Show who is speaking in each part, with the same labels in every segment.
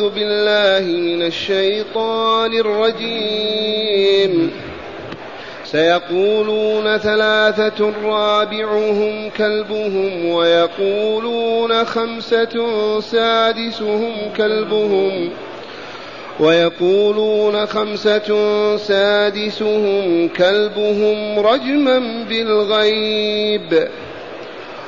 Speaker 1: أعوذ بالله من الشيطان الرجيم. سيقولون ثلاثة رابعهم كلبهم ويقولون خمسة سادسهم كلبهم ويقولون خمسة سادسهم كلبهم رجما بالغيب.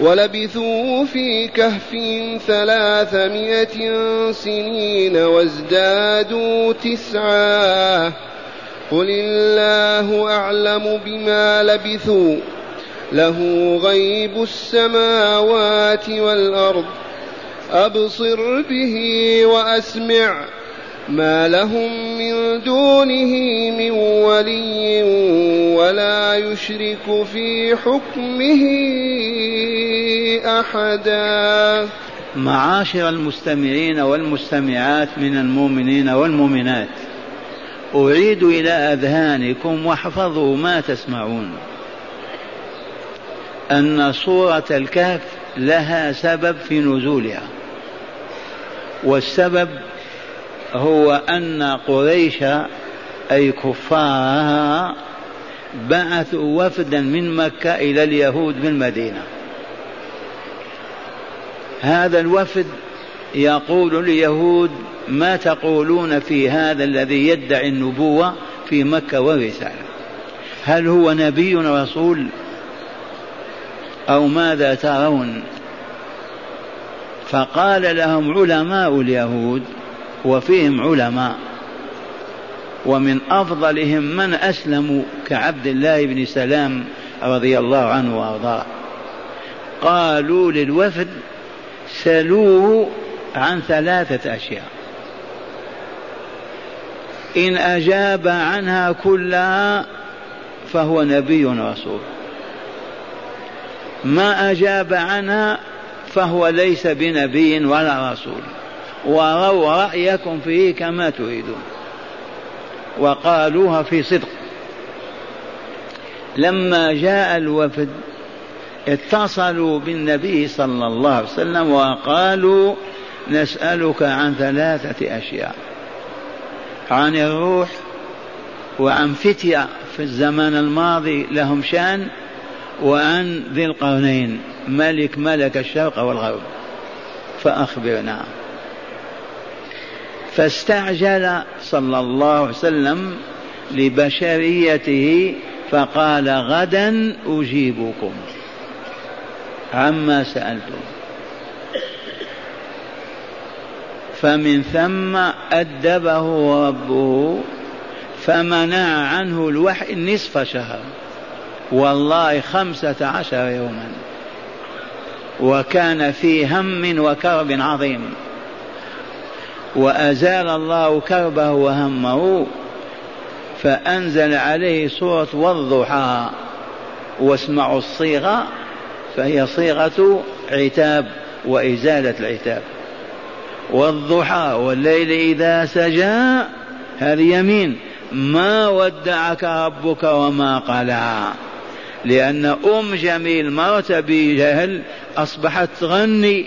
Speaker 1: ولبثوا في كهفهم ثلاثمائة سنين وازدادوا تسعا. قل الله أعلم بما لبثوا. له غيب السماوات والأرض. أبصر به وأسمع. ما لهم من دونه من ولي ولا يشرك في حكمه أحدا.
Speaker 2: معاشر المستمعين والمستمعات من المؤمنين والمؤمنات أعيد إلى أذهانكم واحفظوا ما تسمعون. أن سوره الكهف لها سبب في نزولها والسبب هو أن قريش أي كفارها بعثوا وفدا من مكة إلى اليهود بالمدينة هذا الوفد يقول اليهود ما تقولون في هذا الذي يدعي النبوة في مكة والرسالة. هل هو نبي رسول؟ أو ماذا ترون؟ فقال لهم علماء اليهود وفيهم علماء. ومن أفضلهم من أسلموا كعبد الله بن سلام رضي الله عنه وأرضاه. قالوا للوفد سلوه عن ثلاثة أشياء. إن أجاب عنها كلها فهو نبي رسول. ما أجاب عنها فهو ليس بنبي ولا رسول. وروا رأيكم فيه كما تريدون. وقالوها في صدق. لما جاء الوفد اتصلوا بالنبي صلى الله عليه وسلم وقالوا نسألك عن ثلاثة أشياء. عن الروح وعن فتية في الزمان الماضي لهم شأن وعن ذي القرنين ملك ملك الشرق والغرب. فأخبرنا. فاستعجل صلى الله عليه وسلم لبشريته فقال غدا أجيبكم. عما سألتم. فمن ثم أدبه ربه فمنع عنه الوحي نصف شهر. والله خمسة عشر يوما. وكان في هم وكرب عظيم. وأزال الله كربه وهمه فأنزل عليه سورة والضحى. واسمعوا الصيغة فهي صيغة عتاب وإزالة العتاب. والضحى والليل إذا سجى هذه يمين. ما ودعك ربك وما قلع لأن أم جميل مرت بجهل أصبحت تغني.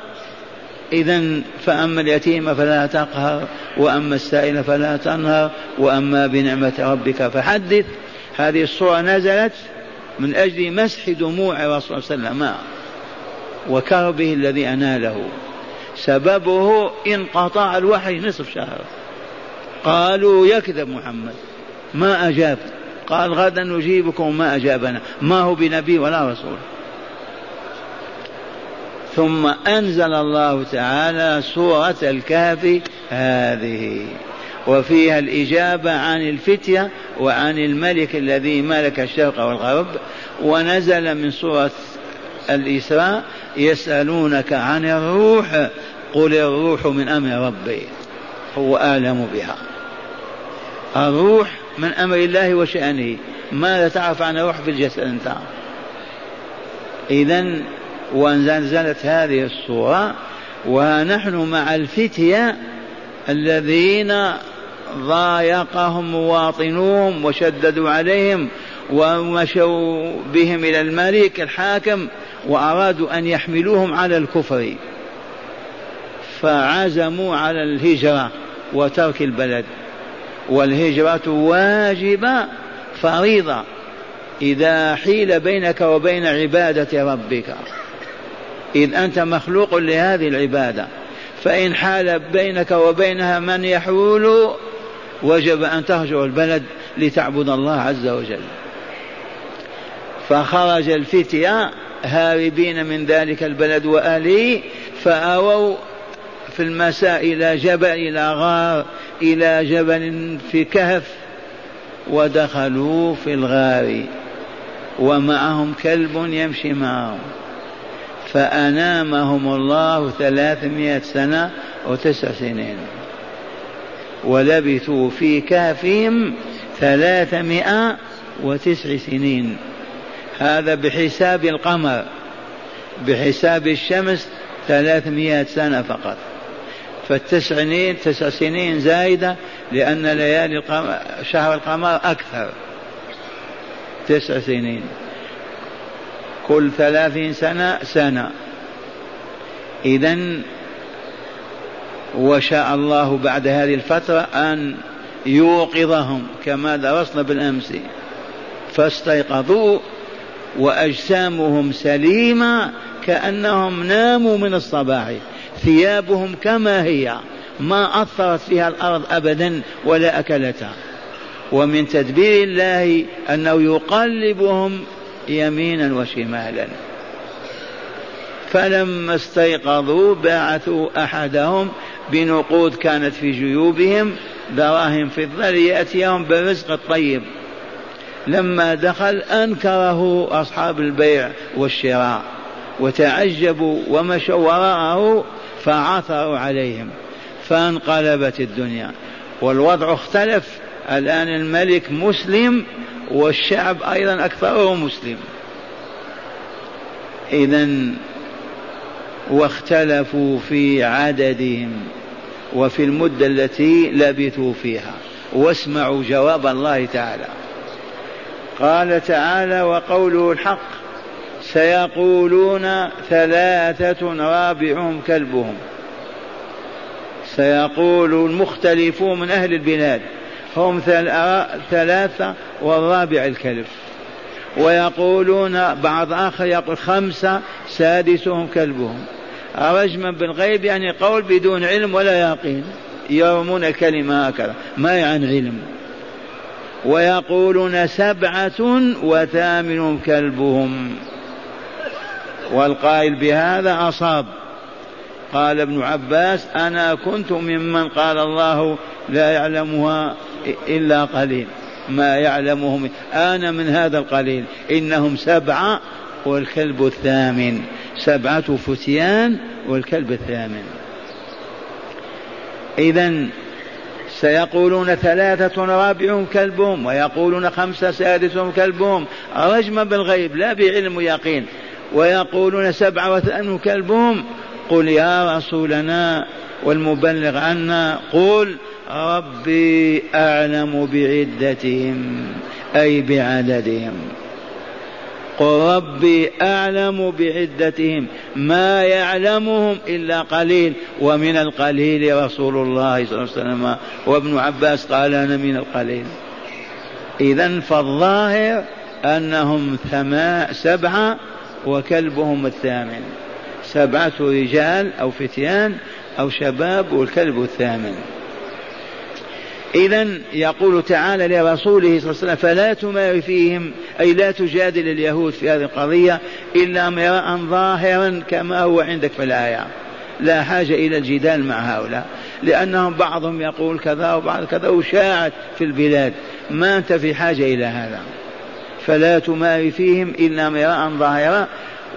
Speaker 2: إذا فأما اليتيم فلا تقهر وأما السائل فلا تنهر وأما بنعمة ربك فحدث. هذه الصورة نزلت من أجل مسح دموع الرسول صلى الله عليه وسلم وكربه الذي أناله. سببه انقطاع الوحي نصف شهر. قالوا يكذب محمد ما أجاب؟ قال غدا نجيبكم ما أجابنا. ما هو بنبي ولا رسول. ثم أنزل الله تعالى سورة الكهف هذه. وفيها الإجابة عن الفتية وعن الملك الذي ملك الشرق والغرب. ونزل من سورة الإسراء يسألونك عن الروح قل الروح من أمر ربي. هو أعلم بها. الروح من أمر الله وشأنه. ماذا تعرف عن الروح في الجسد أنت؟ إذا ونزلت هذه الصورة ونحن مع الفتية الذين ضايقهم مواطنوهم وشددوا عليهم ومشوا بهم إلى الملك الحاكم وأرادوا أن يحملوهم على الكفر. فعزموا على الهجرة وترك البلد. والهجرة واجبة فريضة إذا حيل بينك وبين عبادة ربك. إذ أنت مخلوق لهذه العبادة فإن حال بينك وبينها من يحول وجب أن تهجر البلد لتعبد الله عز وجل. فخرج الفتية هاربين من ذلك البلد وأهله فأووا في المساء إلى جبل إلى غار إلى جبل في كهف ودخلوا في الغار ومعهم كلب يمشي معهم. فأنامهم الله ثلاثمائة سنة وتسع سنين. ولبثوا في كهفهم ثلاثمائة وتسع سنين. هذا بحساب القمر. بحساب الشمس ثلاثمائة سنة فقط. فالتسع تسع سنين زايدة لأن ليالي القمر شهر القمر أكثر. تسع سنين. كل ثلاثين سنة سنة. إذا وشاء الله بعد هذه الفترة أن يوقظهم كما درسنا بالأمس. فاستيقظوا وأجسامهم سليمة كأنهم ناموا من الصباح. ثيابهم كما هي. ما أثرت فيها الأرض أبدا ولا أكلتها. ومن تدبير الله أنه يقلبهم يمينا وشمالا. فلما استيقظوا بعثوا أحدهم بنقود كانت في جيوبهم دراهم فضة ليأتيهم بالرزق الطيب. لما دخل أنكره أصحاب البيع والشراء وتعجبوا ومشوا وراءه فعثروا عليهم فانقلبت الدنيا والوضع اختلف الآن الملك مسلم والشعب أيضا أكثره مسلم. إذا واختلفوا في عددهم وفي المدة التي لبثوا فيها. واسمعوا جواب الله تعالى. قال تعالى وقوله الحق سيقولون ثلاثة رابعهم كلبهم. سيقول المختلفون من أهل البلاد هم ثلاثة والرابع الكلب ويقولون بعض آخر يقول خمسة سادسهم كلبهم. رجما بالغيب يعني قول بدون علم ولا يقين. يرمون الكلمة هكذا ما عن علم. ويقولون سبعة وثامنهم كلبهم. والقائل بهذا أصاب. قال ابن عباس أنا كنت ممن قال الله لا يعلمها إلا قليل. ما يعلمهم أنا من هذا القليل. إنهم سبعة والكلب الثامن. سبعة فتيان والكلب الثامن. إذا سيقولون ثلاثة رابعهم كلبهم ويقولون خمسة سادسهم كلبهم. رجما بالغيب لا بعلم يقين. ويقولون سبعة وثمان كلبهم. قل يا رسولنا والمبلغ عنا قل ربي أعلم بعدتهم أي بعددهم. قل ربي أعلم بعدتهم ما يعلمهم إلا قليل ومن القليل رسول الله صلى الله عليه وسلم. وابن عباس قال أنا من القليل. إذا فالظاهر أنهم ثما سبعة وكلبهم الثامن. سبعة رجال أو فتيان أو شباب والكلب الثامن. إذا يقول تعالى لرسوله صلى الله عليه وسلم فلا تمار فيهم أي لا تجادل اليهود في هذه القضية إلا امرأ ظاهرا كما هو عندك في الآية. لا حاجة إلى الجدال مع هؤلاء لأنهم بعضهم يقول كذا وبعض كذا وشاعت في البلاد. ما أنت في حاجة إلى هذا. فلا تمار فيهم إلا امرأ ظاهرا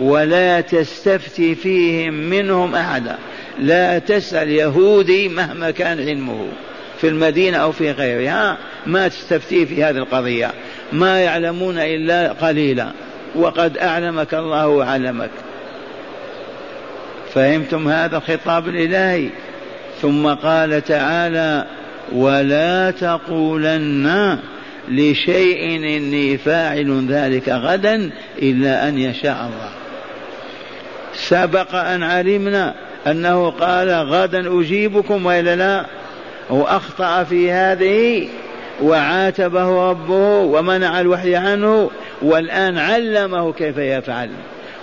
Speaker 2: ولا تستفتي فيهم منهم أحدا. لا تسأل يهودي مهما كان علمه في المدينة أو في غيرها ما تستفتي في هذه القضية. ما يعلمون إلا قليلا. وقد أعلمك الله وعلمك. فهمتم هذا الخطاب الإلهي؟ ثم قال تعالى ولا تقولن لشيء إني فاعل ذلك غدا إلا أن يشاء الله. سبق أن علمنا أنه قال غدا أجيبكم وإلا لا؟ وأخطأ في هذه وعاتبه ربه ومنع الوحي عنه والآن علمه كيف يفعل.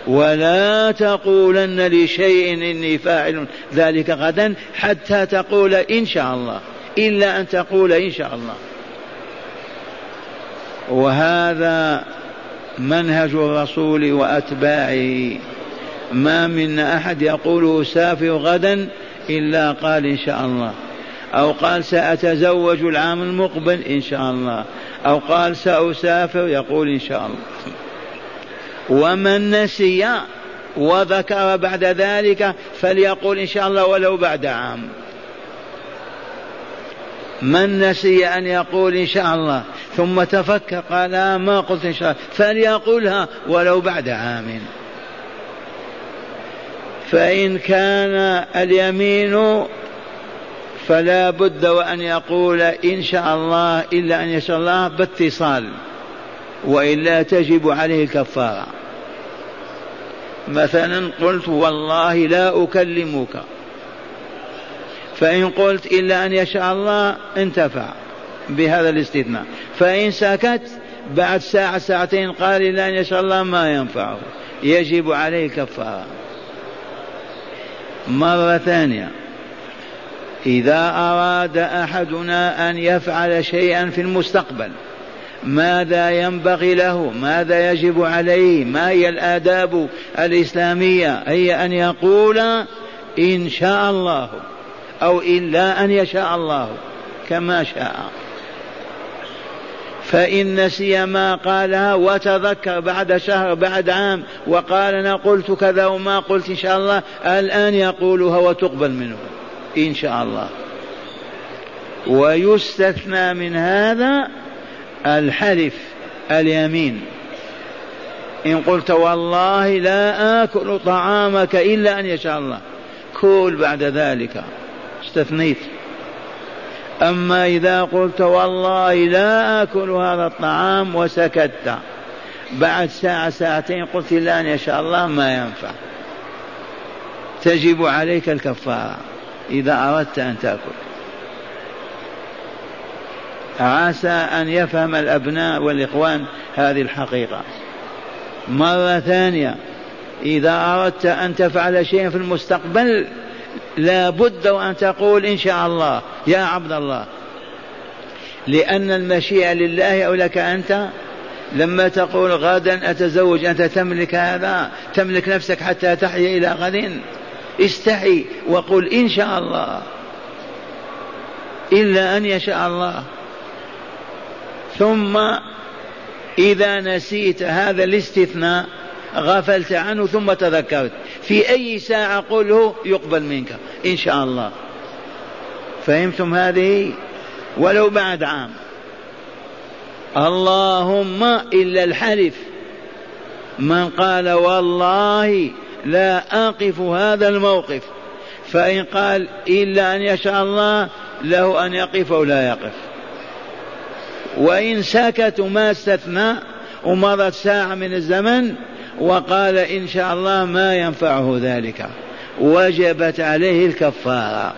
Speaker 2: ولا تقولن لشيء إني فاعل ذلك غدا حتى تقول إن شاء الله إلا أن تقول إن شاء الله. وهذا منهج الرسول وأتباعه. ما منا أحد يقول سافر غدا إلا قال إن شاء الله. أو قال سأتزوج العام المقبل إن شاء الله. أو قال سأسافر يقول إن شاء الله. ومن نسي وذكر بعد ذلك فليقول إن شاء الله ولو بعد عام. من نسي أن يقول إن شاء الله ثم تفكر قال آه ما قلت إن شاء الله فليقولها ولو بعد عام. فإن كان اليمين فلا بد وأن يقول إن شاء الله إلا أن يشاء الله باتصال وإلا تجب عليه الكفارة. مثلا قلت والله لا أكلمك. فإن قلت إلا أن يشاء الله انتفع بهذا الاستثناء. فإن سكت بعد ساعة ساعتين قال إلا أن يشاء الله ما ينفعه. يجب عليه الكفارة. مرة ثانية. إذا أراد أحدنا أن يفعل شيئا في المستقبل ماذا ينبغي له؟ ماذا يجب عليه؟ ما هي الآداب الإسلامية؟ هي أن يقول إن شاء الله أو إلا أن يشاء الله كما شاء. فإن نسي ما قالها وتذكر بعد شهر بعد عام وقال أنا قلت كذا وما قلت إن شاء الله الآن يقولها وتقبل منه إن شاء الله. ويستثنى من هذا الحلف اليمين. إن قلت والله لا آكل طعامك إلا أن يشاء الله. كل بعد ذلك استثنيت. أما إذا قلت والله لا آكل هذا الطعام وسكت. بعد ساعة ساعتين قلت إلا أن يشاء الله ما ينفع. تجب عليك الكفارة إذا أردت أن تأكل. عسى أن يفهم الأبناء والإخوان هذه الحقيقة. مرة ثانية إذا أردت أن تفعل شيئا في المستقبل لا بد وأن تقول إن شاء الله يا عبد الله. لأن المشيئة لله أو لك أنت؟ لما تقول غدا أتزوج أنت تملك هذا تملك نفسك حتى تحيا إلى غد؟ استحي وقل إن شاء الله. إلا أن يشاء الله. ثم إذا نسيت هذا الاستثناء غفلت عنه ثم تذكرت. في أي ساعة قله يقبل منك إن شاء الله. فهمتم هذه؟ ولو بعد عام. اللهم إلا الحلف. من قال والله لا أقف هذا الموقف فإن قال إلا أن يشاء الله له أن يقف أو لا يقف. وإن سكت ما استثنى ومضت ساعة من الزمن وقال إن شاء الله ما ينفعه ذلك. وجبت عليه الكفارة.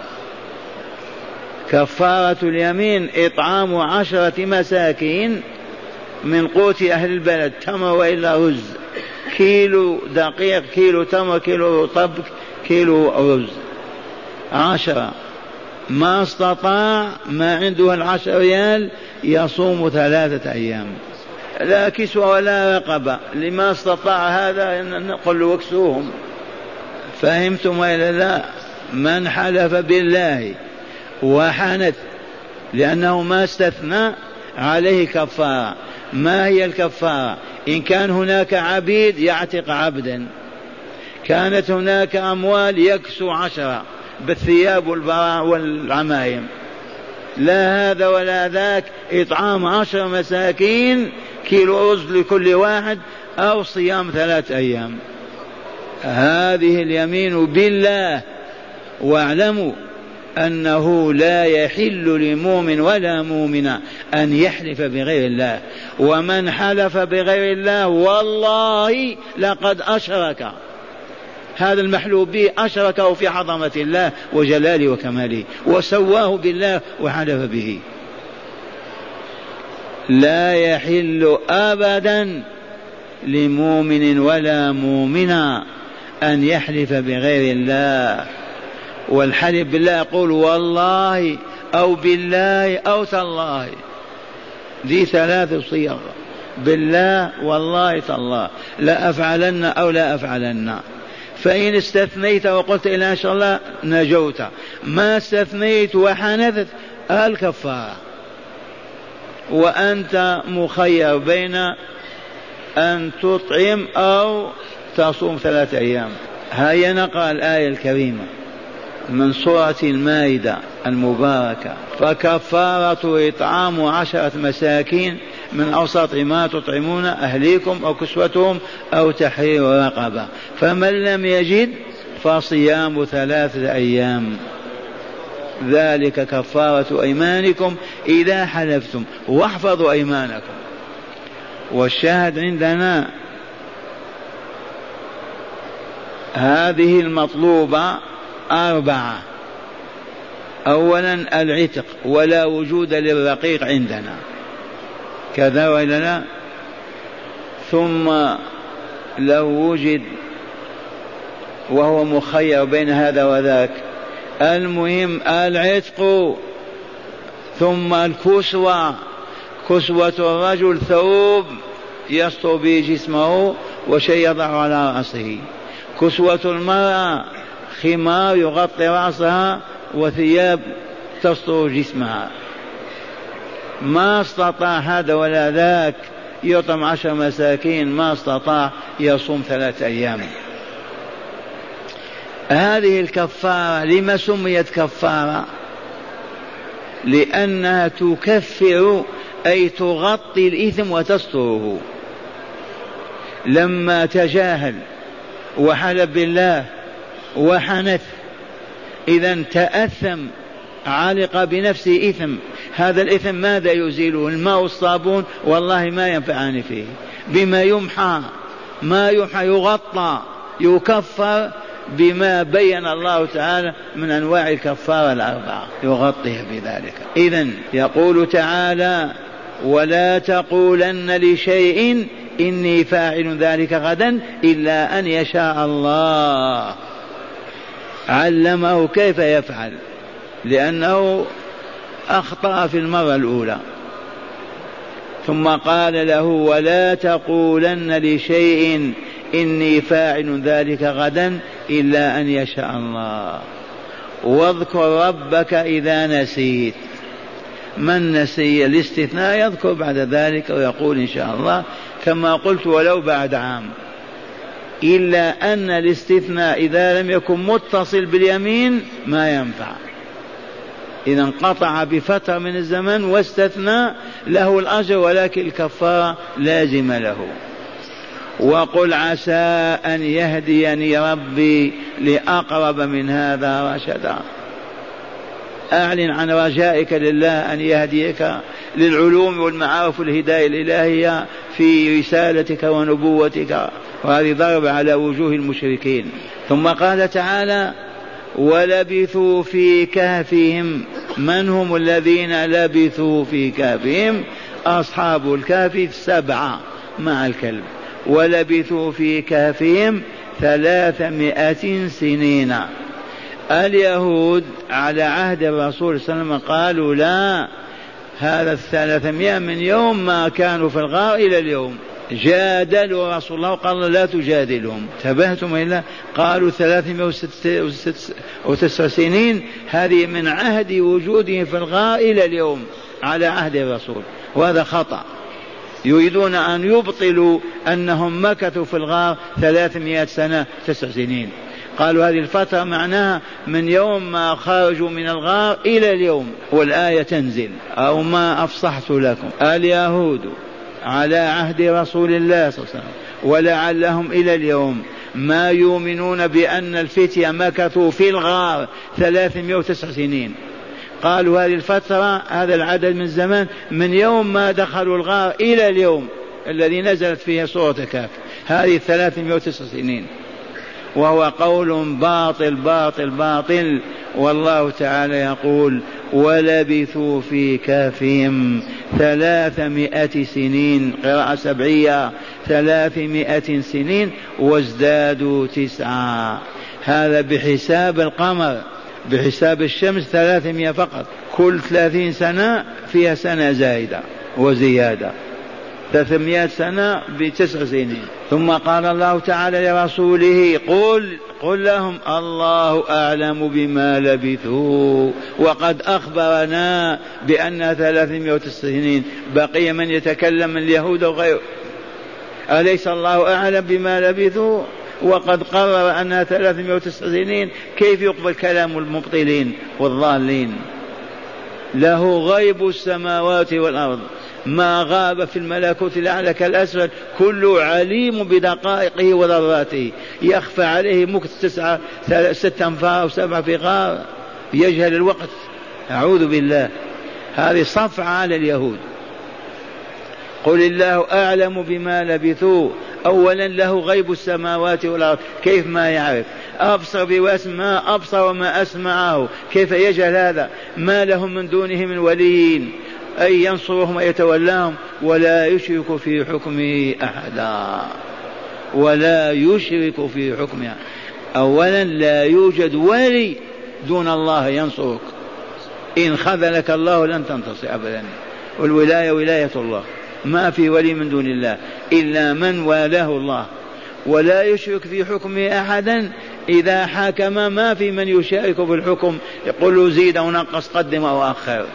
Speaker 2: كفارة اليمين إطعام عشرة مساكين من قوت أهل البلد. تمر وإلا رز. كيلو دقيق كيلو تمر كيلو طبق كيلو رز. عشرة. ما استطاع ما عنده العشر ريال يصوم ثلاثة أيام. لا كسوة ولا رقبة. لما استطاع هذا نقول له واكسوهم فهمتم وإلا لا؟ من حلف بالله وحنث لأنه ما استثنى عليه كفارة. ما هي الكفارة؟ إن كان هناك عبيد يعتق عبدا. كانت هناك أموال يكسو عشرة بالثياب والعمايم. لا هذا ولا ذاك. إطعام عشر مساكين كيلو رز لكل واحد أو صيام ثلاث أيام. هذه اليمين بالله واعلموا أنه لا يحل لمؤمن ولا مؤمنة أن يحلف بغير الله. ومن حلف بغير الله والله لقد أشرك. هذا المحلوب به أشركه في عظمة الله وجلاله وكماله وسواه بالله وحلف به. لا يحل أبدا لمؤمن ولا مؤمنة أن يحلف بغير الله. والحلف بالله يقول والله أو بالله أو تالله. دي ثلاث صيغ. بالله والله تالله. لا أفعلن أو لا أفعلن. فإن استثنيت وقلت إلا إن شاء الله نجوت. ما استثنيت وحنثت الكفارة. وأنت مخير بين أن تطعم أو تصوم ثلاثة أيام. هيا نقرأ الآية الكريمة من سورة المائدة المباركة. فكفارة إطعام عشرة مساكين من أوسط ما تطعمون أهليكم أو كسوتهم أو تحرير رقبة. فمن لم يجد فصيام ثلاثة أيام. ذلك كفارة أيمانكم إذا حلفتم. واحفظوا أيمانكم. والشاهد عندنا هذه المطلوبة أربعة. أولا العتق ولا وجود للرقيق عندنا. كذا وإلا لا؟ ثم لو وجد وهو مخير بين هذا وذاك المهم العتق ثم الكسوة. كسوة الرجل ثوب يستر به جسمه وشيء يضع على رأسه. كسوة المرأة خمار يغطي رأسها وثياب تستر جسمها. ما استطاع هذا ولا ذاك يطعم عشر مساكين ما استطاع يصوم ثلاثة أيام. هذه الكفارة لما سميت كفارة؟ لأنها تكفر أي تغطي الإثم وتستره. لما تجاهل وحلف بالله وحنث إذا تأثم علق بنفسه إثم. هذا الإثم ماذا يزيله؟ الماء والصابون؟ والله ما ينفعان فيه. بما يمحى ما يمحى يغطى يكفر بما بين الله تعالى من أنواع الكفارة الأربعة. يغطيها بذلك. اذا يقول تعالى ولا تقولن لشيء إني فاعل ذلك غدا إلا أن يشاء الله. علمه كيف يفعل. لأنه أخطأ في المرة الأولى. ثم قال له ولا تقولن لشيء إني فاعل ذلك غدا إلا أن يشاء الله. واذكر ربك إذا نسيت. من نسي؟ الاستثناء يذكر بعد ذلك ويقول إن شاء الله كما قلت ولو بعد عام. إلا أن الاستثناء إذا لم يكن متصل باليمين ما ينفع. إذا انقطع بفترة من الزمن واستثنى له الأجر ولكن الكفارة لازمة له. وقل عسى أن يهديني ربي لأقرب من هذا رشدا. أعلن عن رجائك لله أن يهديك للعلوم والمعارف والهداية الإلهية في رسالتك ونبوتك وهذه ضرب على وجوه المشركين. ثم قال تعالى ولبثوا في كهفهم. من هم الذين لبثوا في كهفهم؟ أصحاب الكهف سبعة مع الكلب. ولبثوا في كهفهم ثلاثمائة سنين. اليهود على عهد الرسول صلى الله عليه وسلم قالوا لا هذا الثلاثمائة من يوم ما كانوا في الغار إلى اليوم. جادلوا رسول الله قال لا تجادلهم. انتبهتم إلا قالوا ثلاثمائة وتسع سنين هذه من عهد وجودهم في الغار إلى اليوم على عهد الرسول. وهذا خطأ. يريدون أن يبطلوا أنهم مكثوا في الغار ثلاثمائة سنة تسع سنين. قالوا هذه الفترة معناها من يوم ما خرجوا من الغار إلى اليوم والآية تنزل. أو ما أفصحت لكم. اليهود على عهد رسول الله صلى الله عليه وسلم ولعلهم إلى اليوم ما يؤمنون بأن الفتية مكثوا في الغار ثلاثمائة وتسع سنين. قالوا هذه الفترة هذا العدد من الزمان من يوم ما دخلوا الغار إلى اليوم الذي نزلت فيه سورة كاف هذه الثلاثمائة وتسع سنين. وهو قول باطل باطل باطل. والله تعالى يقول ولبثوا في كافهم ثلاثمائة سنين. قراءة سبعية. ثلاثمائة سنين وازدادوا تسعة. هذا بحساب القمر. بحساب الشمس ثلاثمائة فقط. كل ثلاثين سنة فيها سنة زائدة وزيادة. ثلاثمائة سنة بتسع سنين. ثم قال الله تعالى لرسوله قل قل لهم الله أعلم بما لبثوا وقد أخبرنا بأن ثلاثمائة سنين. بقي من يتكلم اليهود وغيره أليس الله أعلم بما لبثوا؟ وقد قرر أنها ثلاثمائة سنين كيف يقبل كلام المبطلين والضالين؟ له غيب السماوات والأرض. ما غاب في الملكوت الأعلى كالأسفل كله عليم بدقائقه وذراته. يخفى عليه مكت تسعة ستة أنفار أو سبعة فقار. يجهل الوقت. أعوذ بالله. هذه صفعة على اليهود. قل الله أعلم بما لبثوا. أولا له غيب السماوات والأرض. كيف ما يعرف؟ أبصر بواسمع أبصر وما أسمعه. كيف يجهل هذا؟ ما لهم من دونه من وليين. أي ينصرهم ويتولاهم ولا يشرك في حكمه أحدا ولا يشرك في حكمه أولا لا يوجد ولي دون الله ينصرك. إن خذلك الله لن تنتصر أبدا. والولاية ولاية الله. ما في ولي من دون الله إلا من والاه الله. ولا يشرك في حكمه أحدا. إذا حكم ما في من يشارك في الحكم. يقول له زيد أو نقص قدم أو أخر.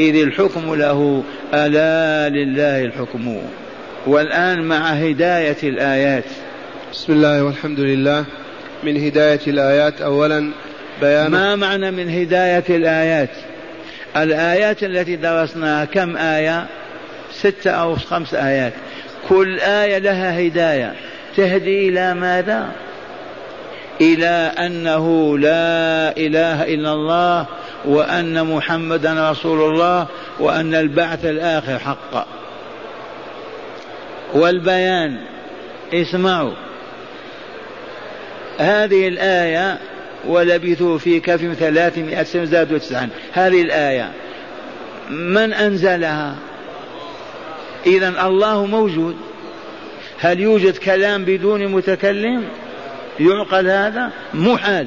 Speaker 2: إذ الحكم له ألا لله الحكم. والآن مع هداية الآيات.
Speaker 1: بسم الله والحمد لله. من هداية الآيات أولا
Speaker 2: بيان ما معنى من هداية الآيات؟ الآيات التي درسناها كم آية؟ ستة أو خمس آيات. كل آية لها هداية. تهدي إلى ماذا؟ إلى أنه لا إله إلا الله وأن محمدا رسول الله وأن البعث الآخر حق. والبيان. اسمعوا. هذه الآية ولبثوا في كهف ثلاثمائة سنة زادوا تسعا. هذه الآية. من أنزلها؟ إذا الله موجود. هل يوجد كلام بدون متكلم؟ يعقل هذا؟ محال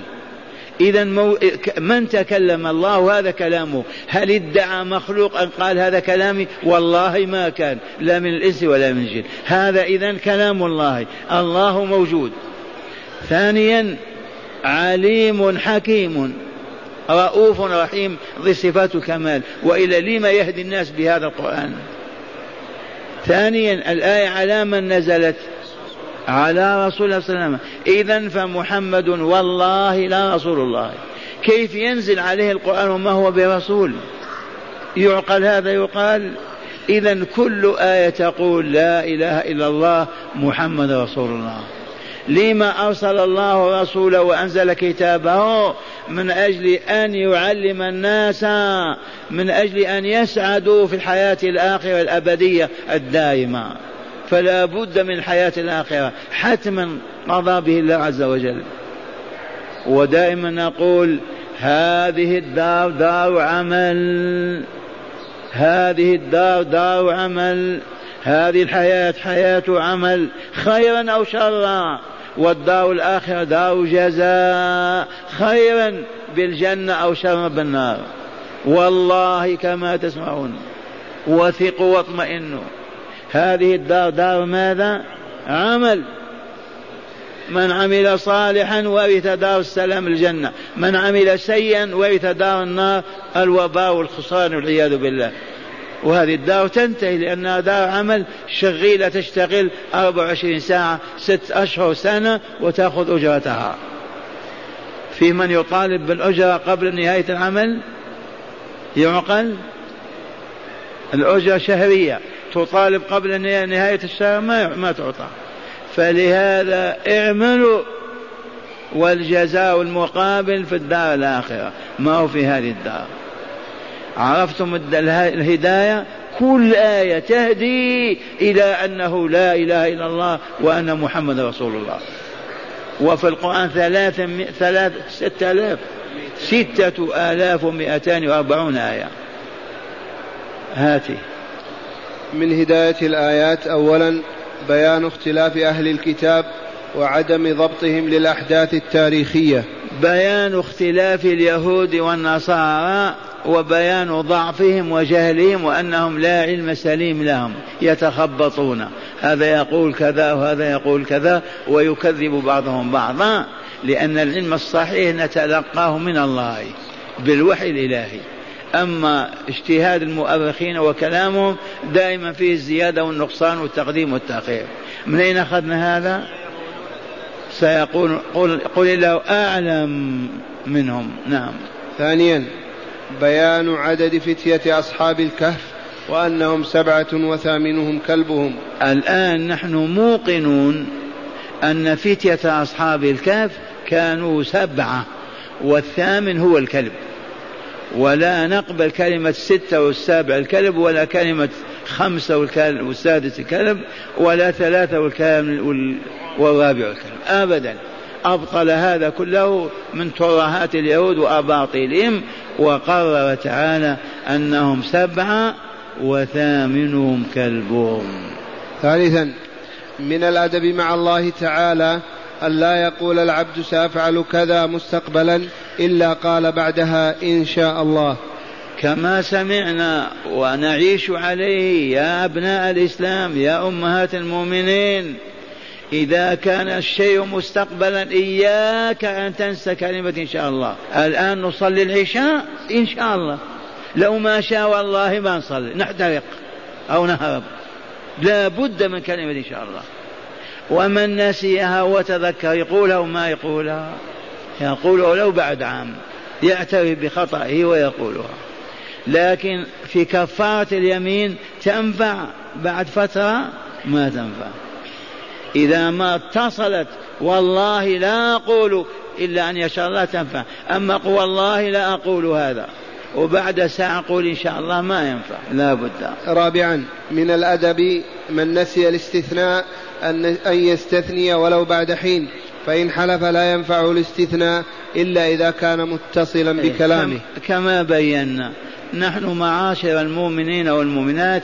Speaker 2: إذا مو... من تكلم الله هذا كلامه؟ هل ادعى مخلوق أن قال هذا كلامي؟ والله ما كان. لا من الإنس ولا من الجن. هذا إذا كلام الله. الله موجود. ثانيا عليم حكيم. رؤوف رحيم ذي صفات الكمال وإلى لما يهدي الناس بهذا القرآن؟ ثانيا الآية على من نزلت؟ على رسول الله صلى الله عليه وسلم. إذا فمحمد والله لا رسول الله. كيف ينزل عليه القرآن وما هو برسول؟ يعقل هذا يقال. إذا كل آية تقول لا إله إلا الله محمد رسول الله. لما أرسل الله رسوله وأنزل كتابه من أجل أن يعلم الناس من أجل أن يسعدوا في الحياة الآخرة الأبدية الدائمة. فلا بد من الحياة الآخرة حتما قضى به الله عز وجل. ودائما نقول هذه الدار دار عمل. هذه الدار دار عمل. هذه الحياة حياة عمل خيرا أو شرا. والدار الآخرة دار جزاء خيرا بالجنة أو شرا بالنار. والله كما تسمعون وثقوا واطمئنوا. هذه الدار دار ماذا؟ عمل. من عمل صالحا ورث دار السلام الجنة. من عمل سيئا ورث دار النار الوباء والخسران والعياذ بالله. وهذه الدار تنتهي لأنها دار عمل شغيلة تشتغل 24 ساعة ست أشهر سنة وتأخذ أجرتها. في من يطالب بالأجرة قبل نهاية العمل؟ يعقل؟ الأجرة شهرية تطالب قبل نهاية الشهر ما ما تعطى. فلهذا اعملوا والجزاء المقابل في الدار الآخرة. ما هو في هذه الدار؟ عرفتم الهداية؟ كل آية تهدي إلى أنه لا إله إلا الله وأن محمد رسول الله. وفي القرآن ثلاثة ثلاث ستة آلاف. ستة آلاف ومئتان وأربعون آية. هاتي.
Speaker 1: من هداية الآيات أولا بيان اختلاف أهل الكتاب وعدم ضبطهم للأحداث التاريخية.
Speaker 2: بيان اختلاف اليهود والنصارى وبيان ضعفهم وجهلهم وأنهم لا علم سليم لهم يتخبطون. هذا يقول كذا وهذا يقول كذا ويكذب بعضهم بعضا لأن العلم الصحيح نتلقاه من الله بالوحي الإلهي. أما اجتهاد المؤرخين وكلامهم دائما فيه الزيادة والنقصان والتقديم والتأخير. من أين أخذنا هذا؟ سيقول قل, قل الله أعلم منهم. نعم.
Speaker 1: ثانيا بيان عدد فتية أصحاب الكهف وأنهم سبعة وثامنهم كلبهم.
Speaker 2: الآن نحن موقنون أن فتية أصحاب الكهف كانوا سبعة والثامن هو الكلب. ولا نقبل كلمة ستة والسابع الكلب ولا كلمة خمسة والسادس الكلب ولا ثلاثة والكلب والرابع الكلب. أبدا. أبطل هذا كله من ترهات اليهود وأباطيلهم وقرر تعالى أنهم سبعة وثامنهم كلبهم.
Speaker 1: ثالثا من الأدب مع الله تعالى أن لا يقول العبد سأفعل كذا مستقبلا إلا قال بعدها إن شاء الله.
Speaker 2: كما سمعنا ونعيش عليه يا أبناء الإسلام يا أمهات المؤمنين. إذا كان الشيء مستقبلا إياك أن تنسى كلمة إن شاء الله. الآن نصلي العشاء إن شاء الله. لو ما شاء والله ما نصلي نحترق أو نهرب. لا بد من كلمة إن شاء الله. ومن نسيها وتذكر يقولها وما يقولها يقولها لو بعد عام. يعترف بخطئه ويقولها. لكن في كفارة اليمين تنفع بعد فترة ما تنفع. إذا ما اتصلت والله لا أقول إلا أن يشاء الله تنفع. أما والله لا أقول هذا. وبعد ساعة أقول إن شاء الله ما ينفع. لا بد.
Speaker 1: رابعا من الأدب من نسي الاستثناء أن يستثني ولو بعد حين فإن حلف لا ينفعه الاستثناء إلا إذا كان متصلا إيه، بكلامه.
Speaker 2: كما بينا نحن معاشر المؤمنين والمؤمنات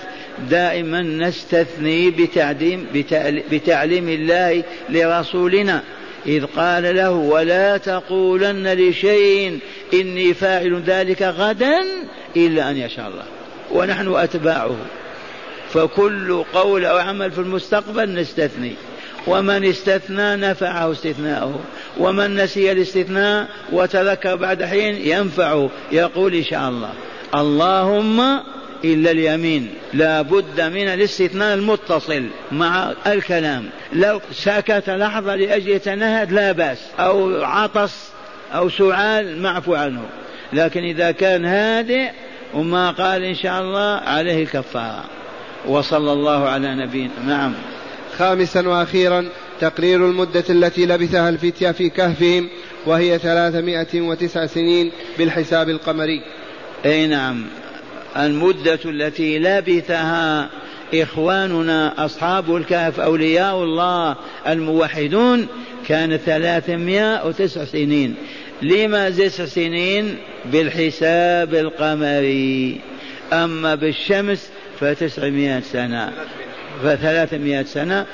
Speaker 2: دائما نستثني بتعليم, بتعليم الله لرسولنا. إذ قال له ولا تقولن لشيء إني فاعل ذلك غدا إلا أن يشاء الله. ونحن أتباعه. فكل قول أو عمل في المستقبل نستثني. ومن استثنى نفعه استثناؤه. ومن نسي الاستثناء وتذكر بعد حين ينفعه. يقول إن شاء الله اللهم إلا اليمين. لا بد من الاستثناء المتصل مع الكلام. لو سكت لحظة لأجل يتنهد لا بأس. أو عطس أو سعال معفو عنه. لكن إذا كان هادئ وما قال إن شاء الله عليه الكفارة. وصلى الله على نبينا. نعم.
Speaker 1: خامسا وأخيرا تقرير المدة التي لبثها الفتية في كهفهم وهي ثلاثمائة وتسع سنين بالحساب القمري.
Speaker 2: أي نعم. المدة التي لبثها إخواننا أصحاب الكهف أولياء الله الموحدون كان ثلاثمائة وتسع سنين. لما تسع سنين؟ بالحساب القمري. أما بالشمس فتسعمائة سنة. فثلاثمائة سنة.